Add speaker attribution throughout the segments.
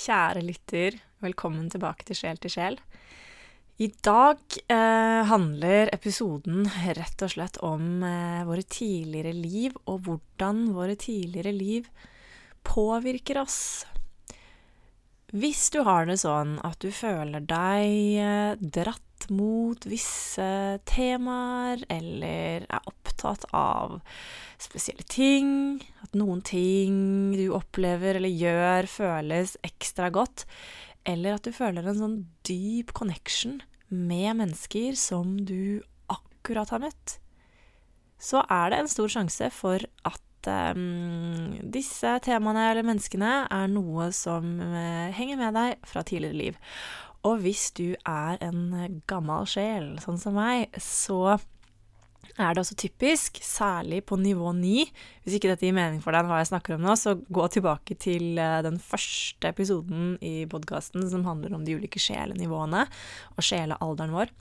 Speaker 1: Kjære lytter, velkommen tilbake til Sjel til sjel. I dag eh, handler episoden rett og slett om eh, våre tidligere liv, og hvordan våre tidligere liv påvirker oss. Hvis du har det sånn at du føler deg eh, dratt mot visse temaer, eller er opptatt av spesielle ting, at noen ting du opplever eller gjør, føles ekstra godt, eller at du føler en sånn dyp connection med mennesker som du akkurat har møtt, så er det en stor sjanse for at um, disse temaene eller menneskene er noe som uh, henger med deg fra tidligere liv. Og hvis du er en gammel sjel, sånn som meg, så er det også typisk, særlig på nivå 9. Hvis ikke dette gir mening for deg hva jeg snakker om nå, så gå tilbake til eh, den første episoden i podkasten som handler om de ulike sjelenivåene og sjelealderen vår.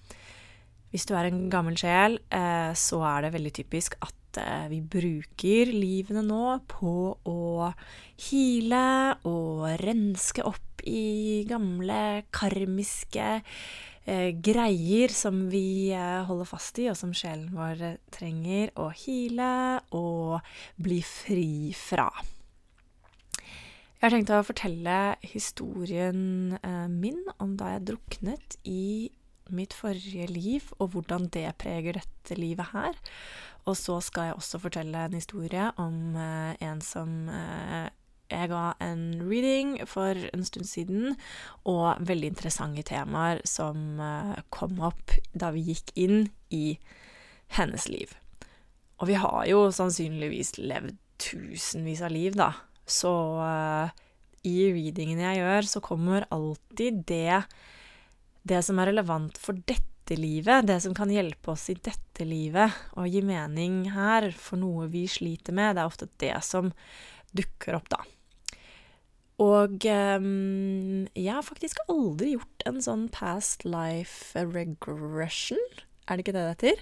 Speaker 1: Hvis du er en gammel sjel, eh, så er det veldig typisk at eh, vi bruker livene nå på å hile og renske opp i gamle karmiske eh, greier som vi eh, holder fast i, og som sjelen vår trenger å hile og bli fri fra. Jeg har tenkt å fortelle historien min om da jeg druknet i mitt forrige liv, og hvordan det preger dette livet her. Og så skal jeg også fortelle en historie om eh, en som eh, jeg ga en reading for en stund siden, og veldig interessante temaer som uh, kom opp da vi gikk inn i hennes liv. Og vi har jo sannsynligvis levd tusenvis av liv, da. Så uh, i readingene jeg gjør, så kommer alltid det det som er relevant for dette livet, det som kan hjelpe oss i dette livet og gi mening her for noe vi sliter med, det er ofte det som dukker opp, da. Og um, jeg har faktisk aldri gjort en sånn past life regression. Er det ikke det det heter?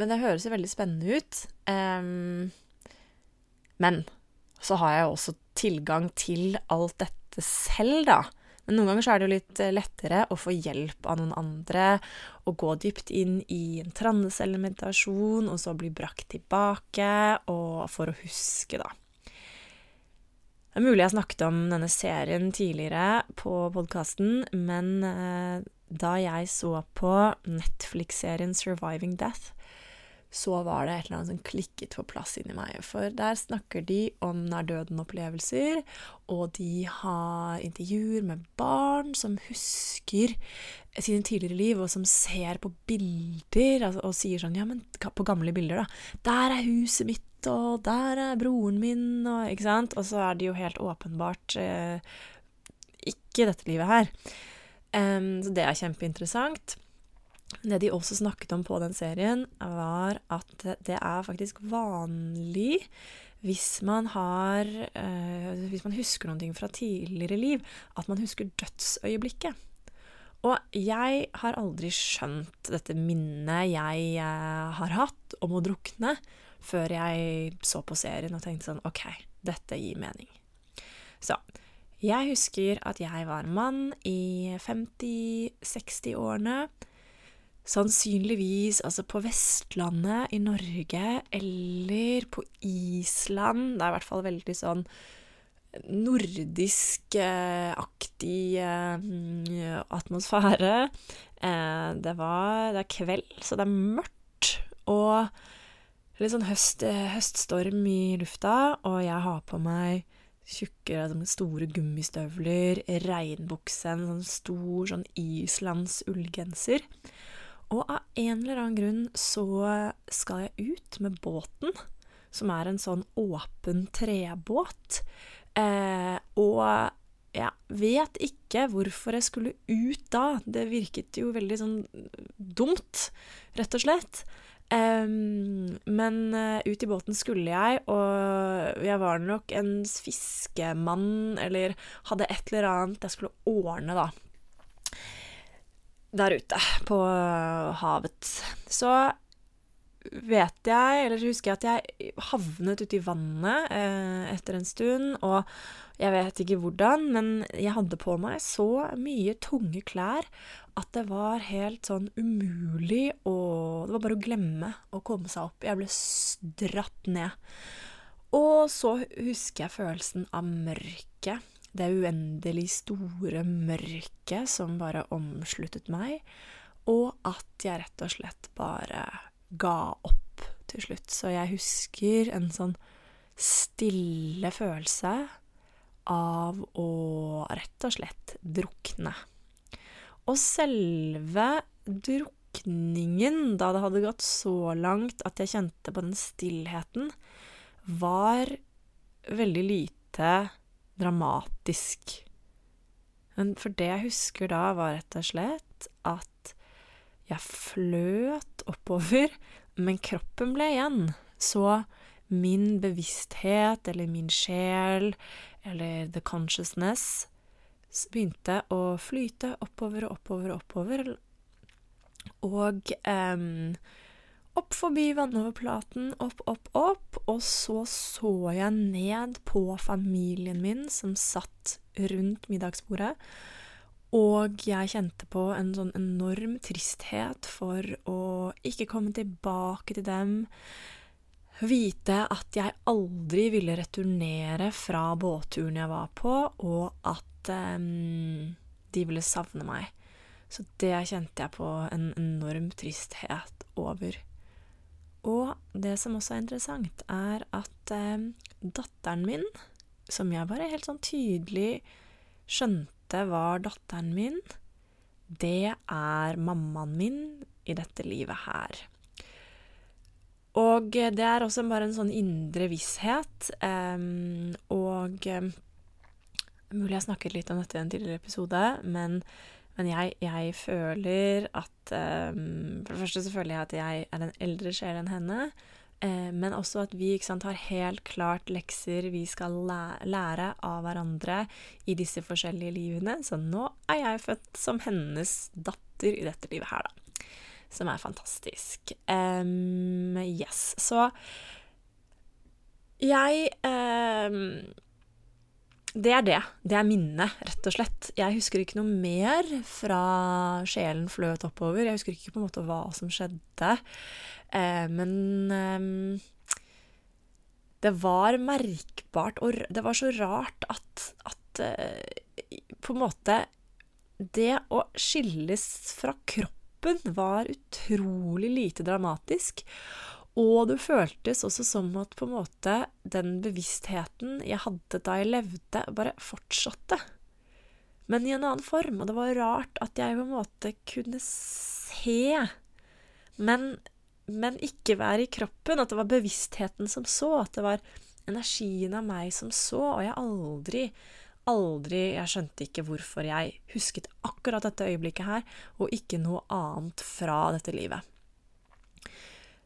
Speaker 1: Men det høres jo veldig spennende ut. Um, men så har jeg også tilgang til alt dette selv, da. Men noen ganger så er det jo litt eh, lettere å få hjelp av noen andre, og gå dypt inn i en transelementasjon, og så bli brakt tilbake, og for å huske, da. Det er mulig jeg snakket om denne serien tidligere på podkasten, men eh, da jeg så på Netflix-serien 'Surviving Death', så var det et eller annet som klikket på plass inni meg. For der snakker de om nær-døden-opplevelser, og de har intervjuer med barn som husker sine tidligere liv, og som ser på bilder altså, og sier sånn Ja, men på gamle bilder, da. Der er huset mitt og der er broren min, og ikke sant? Og så er de jo helt åpenbart eh, ikke dette livet her. Um, så det er kjempeinteressant. Det de også snakket om på den serien, var at det er faktisk vanlig hvis man har uh, Hvis man husker noe fra tidligere liv, at man husker dødsøyeblikket. Og jeg har aldri skjønt dette minnet jeg uh, har hatt om å drukne før jeg så på serien og tenkte sånn OK, dette gir mening. Så jeg husker at jeg var mann i 50-60-årene. Sannsynligvis altså på Vestlandet i Norge eller på Island. Det er i hvert fall veldig sånn nordisk-aktig eh, atmosfære. Eh, det var Det er kveld, så det er mørkt. Og litt sånn høst, eh, høststorm i lufta, og jeg har på meg tjukke, sånn store gummistøvler, regnbukse, en sånn stor sånn islands ullgenser. Og av en eller annen grunn så skal jeg ut med båten, som er en sånn åpen trebåt. Eh, og jeg vet ikke hvorfor jeg skulle ut da. Det virket jo veldig sånn dumt, rett og slett. Um, men uh, ut i båten skulle jeg, og jeg var nok en fiskemann, eller hadde et eller annet jeg skulle ordne, da. Der ute på havet. Så vet jeg, eller husker jeg at jeg havnet ute i vannet eh, etter en stund, og jeg vet ikke hvordan, men jeg hadde på meg så mye tunge klær at det var helt sånn umulig å Det var bare å glemme å komme seg opp. Jeg ble dratt ned. Og så husker jeg følelsen av mørket. Det uendelig store mørket som bare omsluttet meg, og at jeg rett og slett bare ga opp til slutt. Så jeg husker en sånn stille følelse av å rett og slett drukne. Og selve drukningen, da det hadde gått så langt at jeg kjente på den stillheten, var veldig lite dramatisk. Men for det jeg husker da, var rett og slett at jeg fløt oppover, men kroppen ble igjen. Så min bevissthet, eller min sjel, eller the consciousness, begynte å flyte oppover og oppover og oppover. Og um, opp forbi vannoverflaten, opp, opp, opp. Og så så jeg ned på familien min som satt rundt middagsbordet. Og jeg kjente på en sånn enorm tristhet for å ikke komme tilbake til dem. Vite at jeg aldri ville returnere fra båtturen jeg var på, og at um, de ville savne meg. Så det kjente jeg på en enorm tristhet over. Og det som også er interessant, er at eh, datteren min, som jeg bare helt sånn tydelig skjønte var datteren min, det er mammaen min i dette livet her. Og det er også bare en sånn indre visshet. Eh, og um, Mulig jeg snakket litt om dette i en tidligere episode, men, men jeg, jeg, føler at um, For det første så føler jeg at jeg er en eldre sjel enn henne. Eh, men også at vi sant, har helt klart lekser vi skal lære av hverandre i disse forskjellige livene. Så nå er jeg født som hennes datter i dette livet her, da. Som er fantastisk. Um, yes. Så jeg um, det er det. Det er minnet, rett og slett. Jeg husker ikke noe mer fra sjelen fløt oppover. Jeg husker ikke på en måte hva som skjedde. Eh, men eh, det var merkbart, og det var så rart at, at eh, på en måte Det å skilles fra kroppen var utrolig lite dramatisk. Og det føltes også som at på en måte den bevisstheten jeg hadde da jeg levde, bare fortsatte. Men i en annen form. Og det var rart at jeg på en måte kunne se, men, men ikke være i kroppen. At det var bevisstheten som så. At det var energien av meg som så. Og jeg aldri aldri Jeg skjønte ikke hvorfor jeg husket akkurat dette øyeblikket her, og ikke noe annet fra dette livet.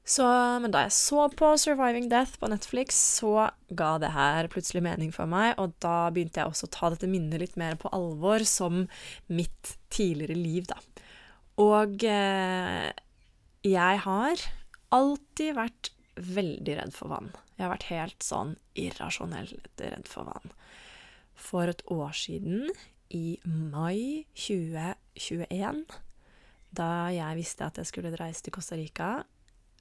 Speaker 1: Så, men da jeg så på 'Surviving Death' på Netflix, så ga det her plutselig mening for meg, og da begynte jeg også å ta dette minnet litt mer på alvor som mitt tidligere liv, da. Og eh, jeg har alltid vært veldig redd for vann. Jeg har vært helt sånn irrasjonelt redd for vann. For et år siden, i mai 2021, da jeg visste at jeg skulle reise til Costa Rica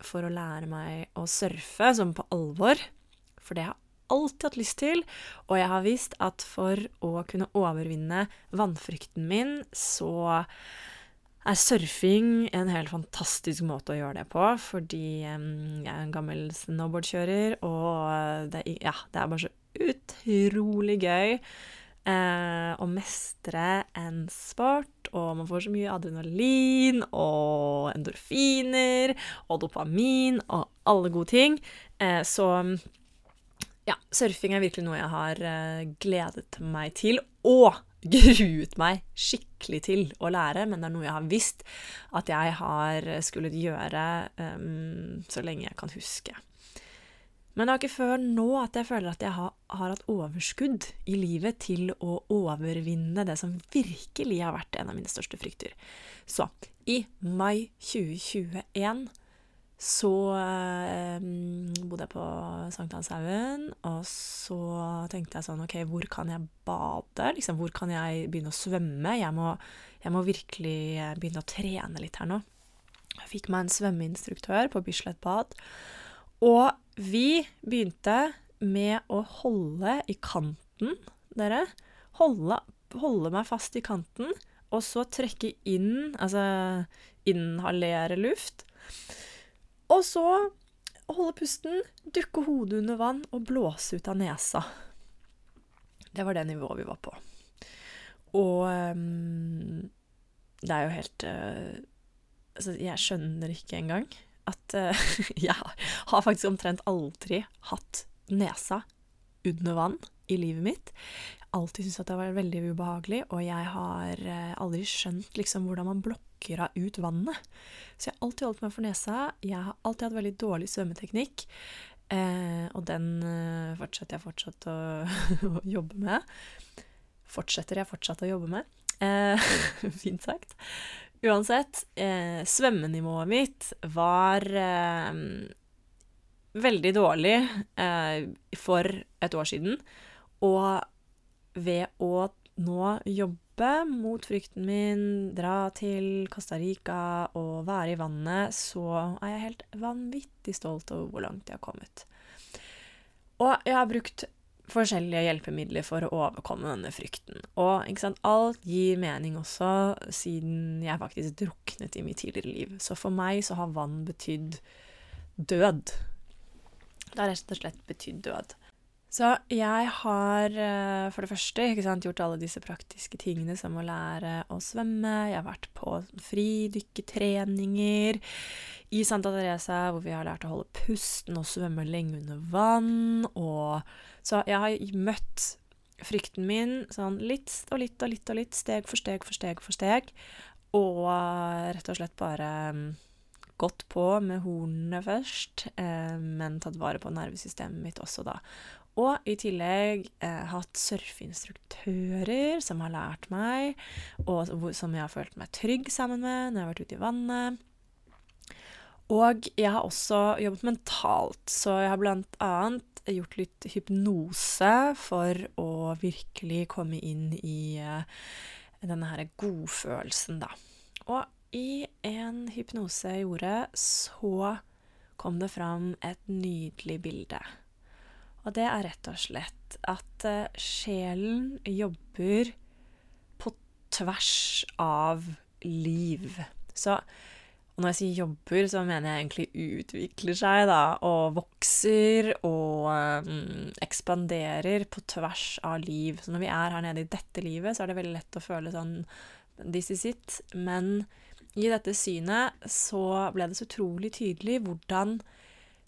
Speaker 1: for å lære meg å surfe, som på alvor. For det har jeg alltid hatt lyst til. Og jeg har visst at for å kunne overvinne vannfrykten min, så er surfing en helt fantastisk måte å gjøre det på. Fordi jeg er en gammel snowboardkjører, og det, ja, det er bare så utrolig gøy eh, å mestre en sport, og man får så mye adrenalin og endorfiner og dopamin og alle gode ting. Eh, så ja, surfing er virkelig noe jeg har uh, gledet meg til, og gruet meg skikkelig til å lære, men det er noe jeg har visst at jeg har skullet gjøre um, så lenge jeg kan huske. Men det er ikke før nå at jeg føler at jeg har, har, hatt overskudd i livet til å overvinne det som virkelig har vært en av mine største frykter. Så i mai 2021 så eh, bodde jeg på Sankthanshaugen, og så tenkte jeg sånn OK, hvor kan jeg bade? Liksom, hvor kan jeg begynne å svømme? Jeg må, jeg må virkelig eh, begynne å trene litt her nå. Jeg fikk meg en svømmeinstruktør på Bislett bad. Og vi begynte med å holde i kanten, dere. Holde, holde meg fast i kanten, og så trekke inn, altså inhalere luft. Og så holde pusten, dukke hodet under vann og blåse ut av nesa. Det var det nivået vi var på. Og um, det er jo helt uh, Altså, jeg skjønner ikke engang at uh, Jeg har faktisk omtrent aldri hatt nesa under vann i livet mitt Jeg alltid syntes at det var veldig ubehagelig, og jeg har uh, aldri skjønt liksom hvordan man blokker av ut vannet. Så jeg har alltid holdt meg for nesa. Jeg har alltid hatt veldig dårlig svømmeteknikk. Uh, og den uh, fortsetter jeg fortsatt å, å, jobbe med. Fortsetter jeg fortsatt å jobbe med. Fint sagt. Uansett, eh, svømmenivået mitt var eh, veldig dårlig for et år siden. Og ved å nå jobbe mot frykten min, dra til Costa Rica og være i vannet, så er jeg helt vanvittig stolt over hvor langt jeg har kommet. Og jeg har brukt forskjellige hjelpemidler for å overkomme denne frykten. Og ikke sant, alt gir mening også, siden jeg faktisk druknet i mitt tidligere liv. Så for meg så har vann betydd død. Det har rett og slett betydd død. Så jeg har eh, for det første sant, gjort alle disse praktiske tingene som å lære å svømme. Jeg har vært på fridykketreninger i Santa Teresa hvor vi har lært å holde pusten og svømme lenge under vann. Og så jeg har møtt frykten min sånn litt og litt og litt og litt, steg for steg for steg for steg. Og rett og slett bare mm, gått på med hornene først, eh, men tatt vare på nervesystemet mitt også da. Og i tillegg eh, hatt surfeinstruktører som har lært meg, og som jeg har følt meg trygg sammen med når jeg har vært ute i vannet. Og jeg har også jobbet mentalt, så jeg har blant annet gjort litt hypnose for å virkelig komme inn i uh, denne her godfølelsen, da. Og i en hypnose jeg gjorde, så kom det fram et nydelig bilde. Og det er rett og slett at uh, sjelen jobber på tvers av liv. Så og når jeg sier jobber, så mener jeg egentlig utvikler seg, da, og vokser og um, ekspanderer på tvers av liv. Så når vi er her nede i dette livet, så er det veldig lett å føle sånn This is it. Men i dette synet så ble det så utrolig tydelig hvordan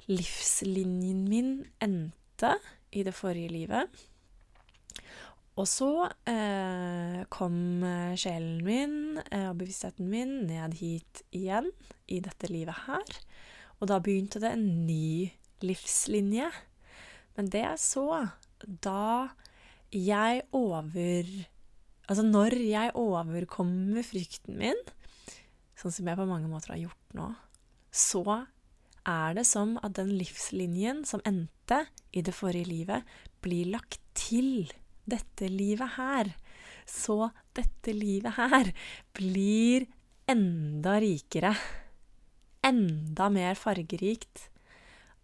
Speaker 1: livslinjen min endte i det forrige livet. Og så eh, kom eh, sjelen min eh, og bevisstheten min ned hit igjen, i dette livet her. Og da begynte det en ny livslinje. Men det jeg så da jeg over Altså når jeg overkommer frykten min, sånn som jeg på mange måter har gjort nå, så er det som at den livslinjen som endte i det forrige livet, blir lagt til dette livet her. Så dette livet her blir enda rikere. Enda mer fargerikt.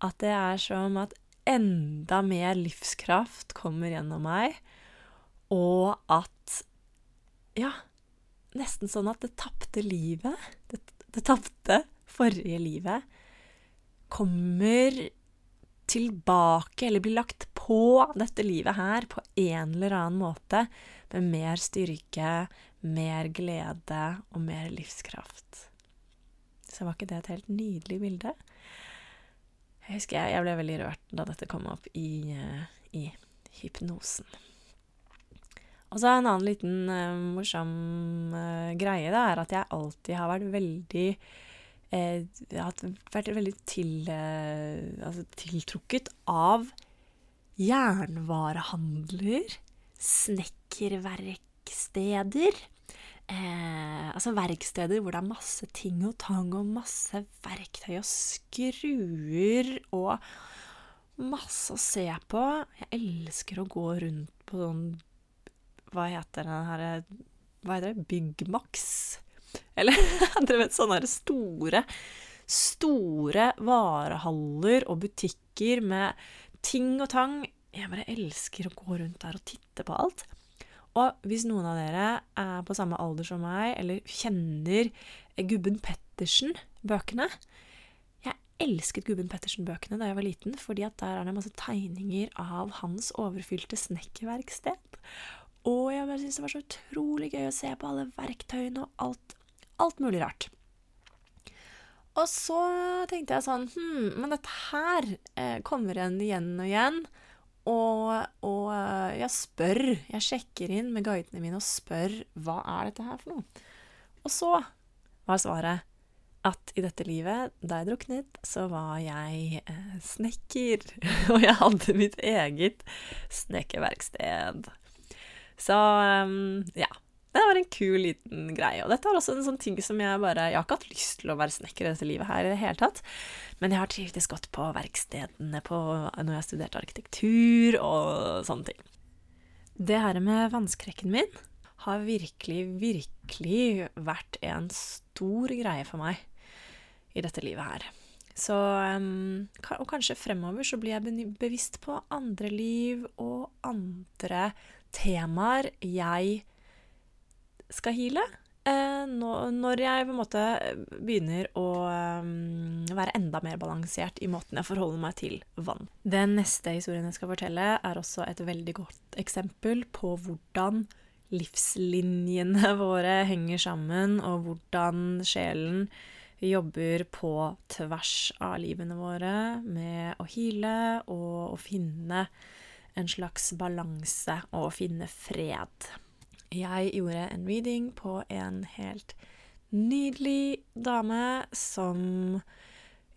Speaker 1: At det er som at enda mer livskraft kommer gjennom meg, og at Ja, nesten sånn at det tapte livet, det, det tapte forrige livet, kommer tilbake, eller blir lagt på dette livet her på en eller annen måte, med mer styrke, mer glede og mer livskraft. Så var ikke det et helt nydelig bilde? Jeg husker jeg, jeg ble veldig rørt da dette kom opp i, eh, i hypnosen. Og så en annen liten uh, morsom uh, greie da, er at jeg alltid har vært veldig eh, vært veldig til, altså tiltrukket av jernvarehandler, snekkerverksteder. Eh, altså verksteder hvor det er masse ting og tang og masse verktøy og skruer og masse å se på. Jeg elsker å gå rundt på sånn Hva heter den her Hva heter det? Byggmax? Eller dere vet sånne store, store varehaller og butikker med ting og tang. Jeg bare elsker å gå rundt der og titte på alt. Og hvis noen av dere er på samme alder som meg, eller kjenner Gubben Pettersen-bøkene Jeg elsket Gubben Pettersen-bøkene da jeg var liten, fordi at der er det masse tegninger av hans overfylte snekkerverksted. Og jeg bare syntes det var så utrolig gøy å se på alle verktøyene og alt, alt mulig rart. Og så tenkte jeg sånn Hm, men dette her eh, kommer igjen igjen og igjen. Og, og, eh, jeg spør, jeg sjekker inn med guidene mine og spør hva er dette her for noe. Og så var svaret at i dette livet, da jeg druknet, så var jeg eh, snekker. og jeg hadde mitt eget snekkerverksted. Så um, ja. Det var en kul liten greie. Og dette er også en sånn ting som jeg bare Jeg har ikke hatt lyst til å være snekker i dette livet her i det hele tatt. Men jeg har trivdes godt på verkstedene på, når jeg studerte arkitektur og sånne ting. Det her med vannskrekken min har virkelig, virkelig vært en stor greie for meg i dette livet her. Så Og kanskje fremover så blir jeg bevisst på andre liv og andre temaer jeg skal heale. Eh, når jeg på en måte begynner å um, være enda mer balansert i måten jeg forholder meg til vann. Den neste historien jeg skal fortelle, er også et veldig godt eksempel på hvordan livslinjene våre henger sammen, og hvordan sjelen jobber på tvers av livene våre med å hile og å finne en slags balanse og å finne fred. Jeg gjorde en reading på en helt nydelig dame som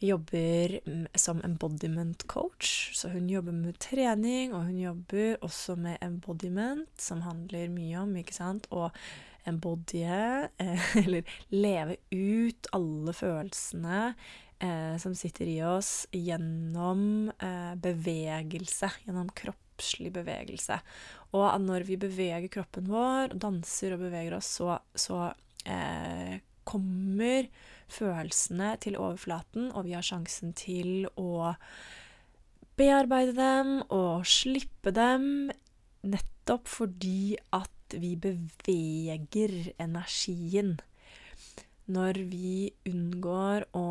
Speaker 1: jobber som embodiment coach. Så hun jobber med trening, og hun jobber også med embodiment, som handler mye om ikke sant, å embodye, eh, eller leve ut alle følelsene eh, som sitter i oss, gjennom eh, bevegelse, gjennom kroppslig bevegelse. Og når vi beveger kroppen vår, danser og beveger oss, så, så eh, kommer følelsene til overflaten, og vi har sjansen til å bearbeide dem og slippe dem, nettopp fordi at vi beveger energien. Når vi unngår å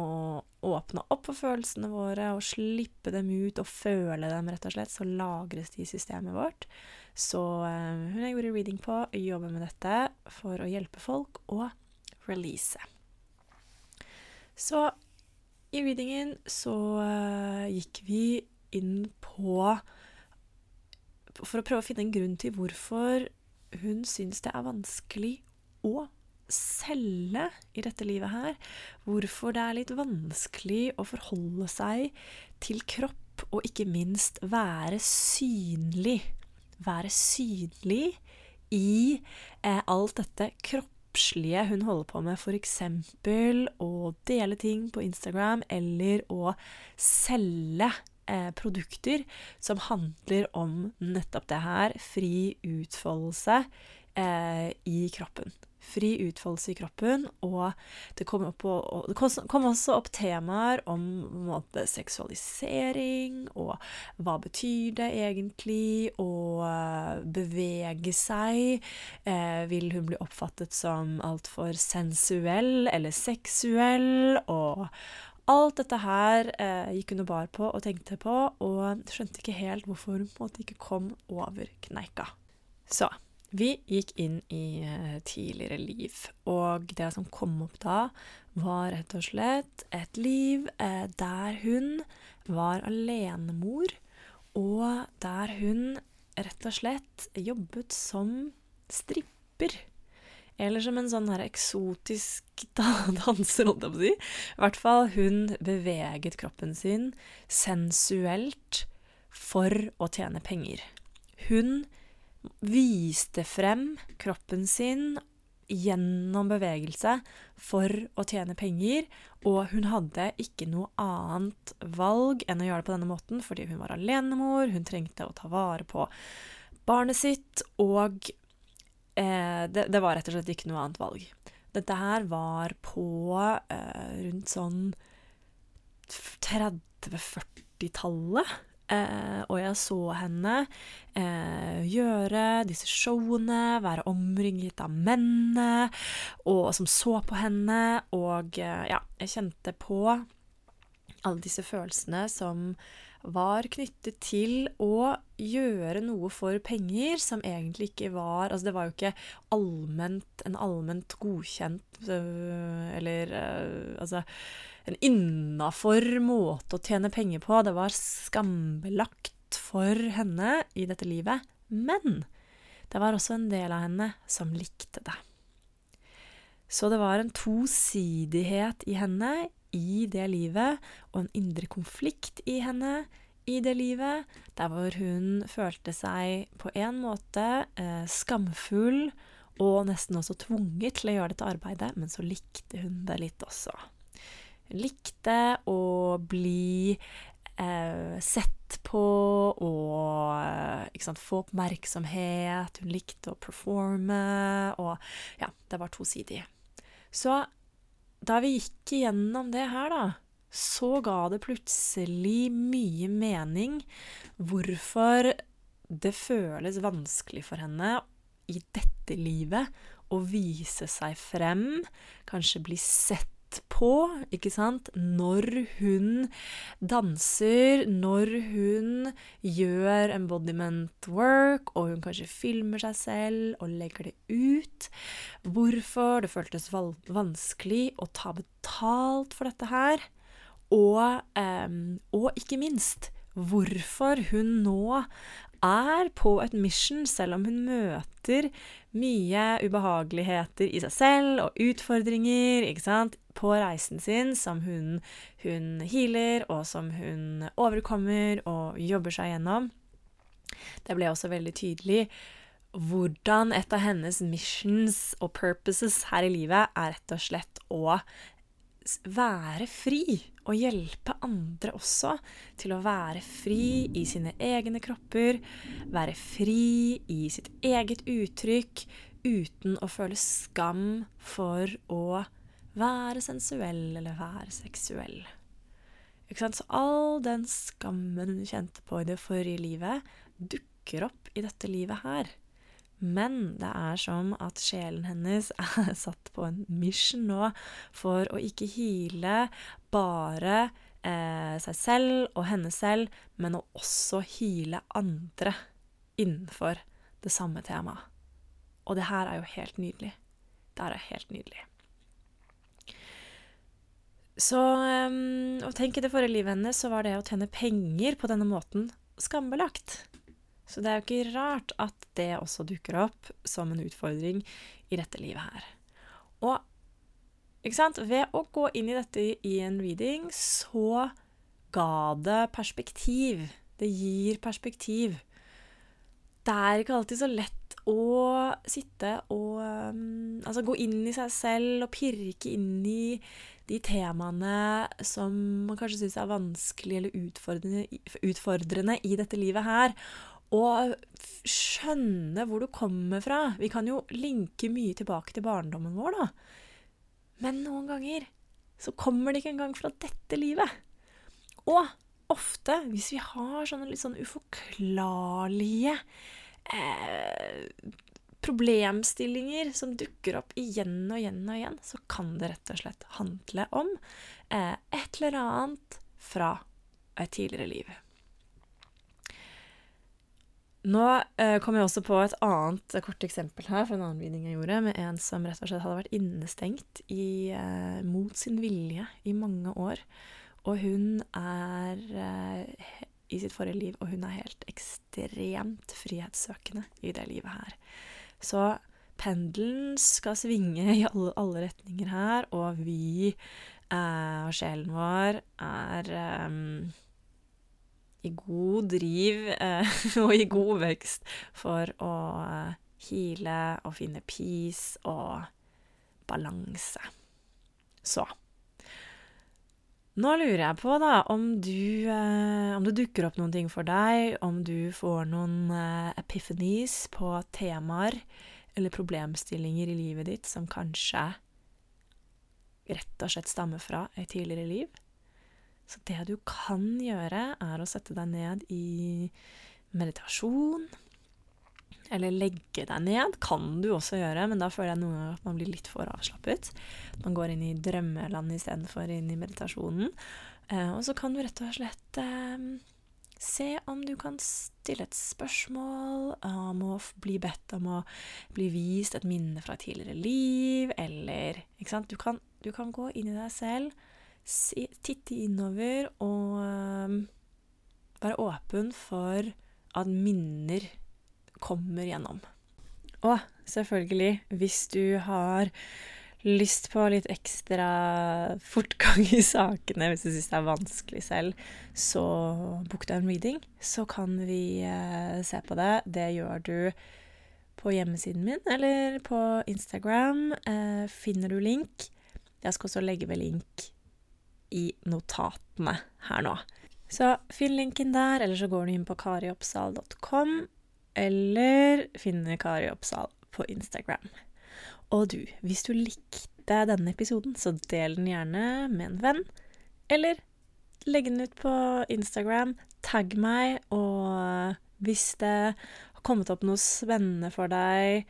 Speaker 1: åpne opp for følelsene våre og slippe dem ut og føle dem, rett og slett, så lagres de i systemet vårt. Så eh, hun jeg gjorde reading på, jobber med dette for å hjelpe folk å release. Så i readingen så uh, gikk vi inn på For å prøve å finne en grunn til hvorfor hun syns det er vanskelig å selge i dette livet her. Hvorfor det er litt vanskelig å forholde seg til kropp, og ikke minst være synlig være synlig i eh, alt dette kroppslige hun holder på med, f.eks. å dele ting på Instagram eller å selge eh, produkter som handler om nettopp det her, fri utfoldelse eh, i kroppen fri utfoldelse i kroppen, og det kom, opp, og det kom også opp temaer om måte, seksualisering, og hva betyr det egentlig å eh, bevege seg? Eh, vil hun bli oppfattet som altfor sensuell eller seksuell? Og alt dette her eh, gikk hun og bar på og tenkte på, og skjønte ikke helt hvorfor hun på en måte ikke kom over kneika. Så Vi gikk inn i eh, tidligere liv, og det som kom opp da, var rett og slett et liv eh, der hun var alenemor, og der hun rett og slett jobbet som stripper. Eller som en sånn her eksotisk danser, holdt jeg på å si. I hvert fall, hun beveget kroppen sin sensuelt for å tjene penger. Hun viste frem kroppen sin gjennom bevegelse for å tjene penger, og hun hadde ikke noe annet valg enn å gjøre det på denne måten, fordi hun var alenemor, hun trengte å ta vare på barnet sitt, og eh, det, det, var rett og slett ikke noe annet valg. Dette her var på eh, rundt sånn 30-40-tallet. Eh, og jeg så henne eh, gjøre disse showene, være omringet av mennene og, som så på henne. Og eh, ja, jeg kjente på alle disse følelsene som var knyttet til å gjøre noe for penger som egentlig ikke var Altså, det var jo ikke allment, en allment godkjent øh, Eller øh, altså en innafor måte å tjene penger på. Det var skambelagt for henne i dette livet. Men det var også en del av henne som likte det. Så det var en tosidighet i henne i det livet, og en indre konflikt i henne i det livet, der hvor hun følte seg på en måte eh, skamfull og nesten også tvunget til å gjøre dette arbeidet, men så likte hun det litt også. Likte å bli eh, sett på og sant, få oppmerksomhet. Hun likte å performe, og ja, det var tosidig. Så da vi gikk igjennom det her, da, så ga det plutselig mye mening hvorfor det føles vanskelig for henne i dette livet å vise seg frem, kanskje bli sett på, ikke sant, når hun danser, når hun gjør embodiment work, og hun kanskje filmer seg selv og legger det ut. Hvorfor det føltes vanskelig å ta betalt for dette her. Og, eh, og ikke minst hvorfor hun nå er på et mission, selv om hun møter mye ubehageligheter i seg selv og utfordringer ikke sant, på reisen sin, som hun, hun healer, og som hun overkommer og jobber seg gjennom. Det ble også veldig tydelig hvordan et av hennes missions og purposes her i livet er rett og slett å være fri og hjelpe andre også til å være fri i sine egne kropper, være fri i sitt eget uttrykk uten å føle skam for å være sensuell eller være seksuell. Så all den skammen hun kjente på i det forrige livet, dukker opp i dette livet her. Men det er som at sjelen hennes er satt på en mission nå for å ikke hile bare eh, seg selv og henne selv, men å også hile andre innenfor det samme temaet. Og det her er jo helt nydelig. Det her er helt nydelig. Så um, å tenke det forrige livet hennes, så var det å tjene penger på denne måten skambelagt. Så det er jo ikke rart at det også dukker opp som en utfordring i dette livet her. Og ikke sant? ved å gå inn i dette i en reading, så ga det perspektiv. Det gir perspektiv. Det er ikke alltid så lett å sitte og um, Altså gå inn i seg selv og pirke inn i de temaene som man kanskje syns er vanskelig eller utfordrende, utfordrende i dette livet her og skjønne hvor du kommer fra. Vi kan jo linke mye tilbake til barndommen vår, da. Men noen ganger så kommer det ikke engang fra dette livet. Og ofte, hvis vi har sånne litt sånn uforklarlige eh, problemstillinger som dukker opp igjen og igjen og igjen, så kan det rett og slett handle om eh, et eller annet fra et tidligere liv. Nå eh, kom jeg også på et annet kort eksempel her fra en annen reading jeg gjorde, med en som rett og slett hadde vært innestengt i, eh, mot sin vilje i mange år. Og hun er eh, i sitt forrige liv, og hun er helt ekstremt frihetssøkende i det livet her. Så pendelen skal svinge i alle, alle retninger her, og vi eh, og sjelen vår er eh, i god driv eh, og i god vekst for å hile heale og finne peace og balanse. Så nå lurer jeg på, da, om du eh, Om det dukker opp noen ting for deg, om du får noen eh, epiphanies på temaer eller problemstillinger i livet ditt som kanskje rett og slett stammer fra et tidligere liv. Så det du kan gjøre, er å sette deg ned i meditasjon. Eller legge deg ned, kan du også gjøre, men da føler jeg noen ganger at man blir litt for avslappet. Man går inn i drømmeland istedenfor inn i meditasjonen. Eh, og så kan du rett og slett eh, se om du kan stille et spørsmål om å bli bedt om å bli vist et minne fra tidligere liv, eller Ikke sant? Du kan, du kan gå inn i deg selv titte innover og eh, være åpen for at minner kommer gjennom. Og selvfølgelig, hvis du har lyst på litt ekstra fortgang i sakene, hvis du syns det er vanskelig selv, så book deg en reading. Så kan vi eh, se på det. Det gjør du på hjemmesiden min eller på Instagram. Eh, finner du link. Jeg skal også legge ved link i notatene her nå. Så finn linken der, eller så går du inn på karioppsal.com, eller finner Kari Oppsal på Instagram. Og du, hvis du likte denne episoden, så del den gjerne med en venn, eller legg den ut på Instagram, tagg meg, og hvis det har kommet opp noe spennende for deg,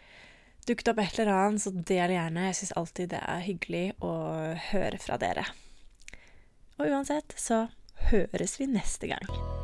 Speaker 1: dukket opp et eller annet, så del gjerne. Jeg syns alltid det er hyggelig å høre fra dere. Og uansett så høres vi neste gang.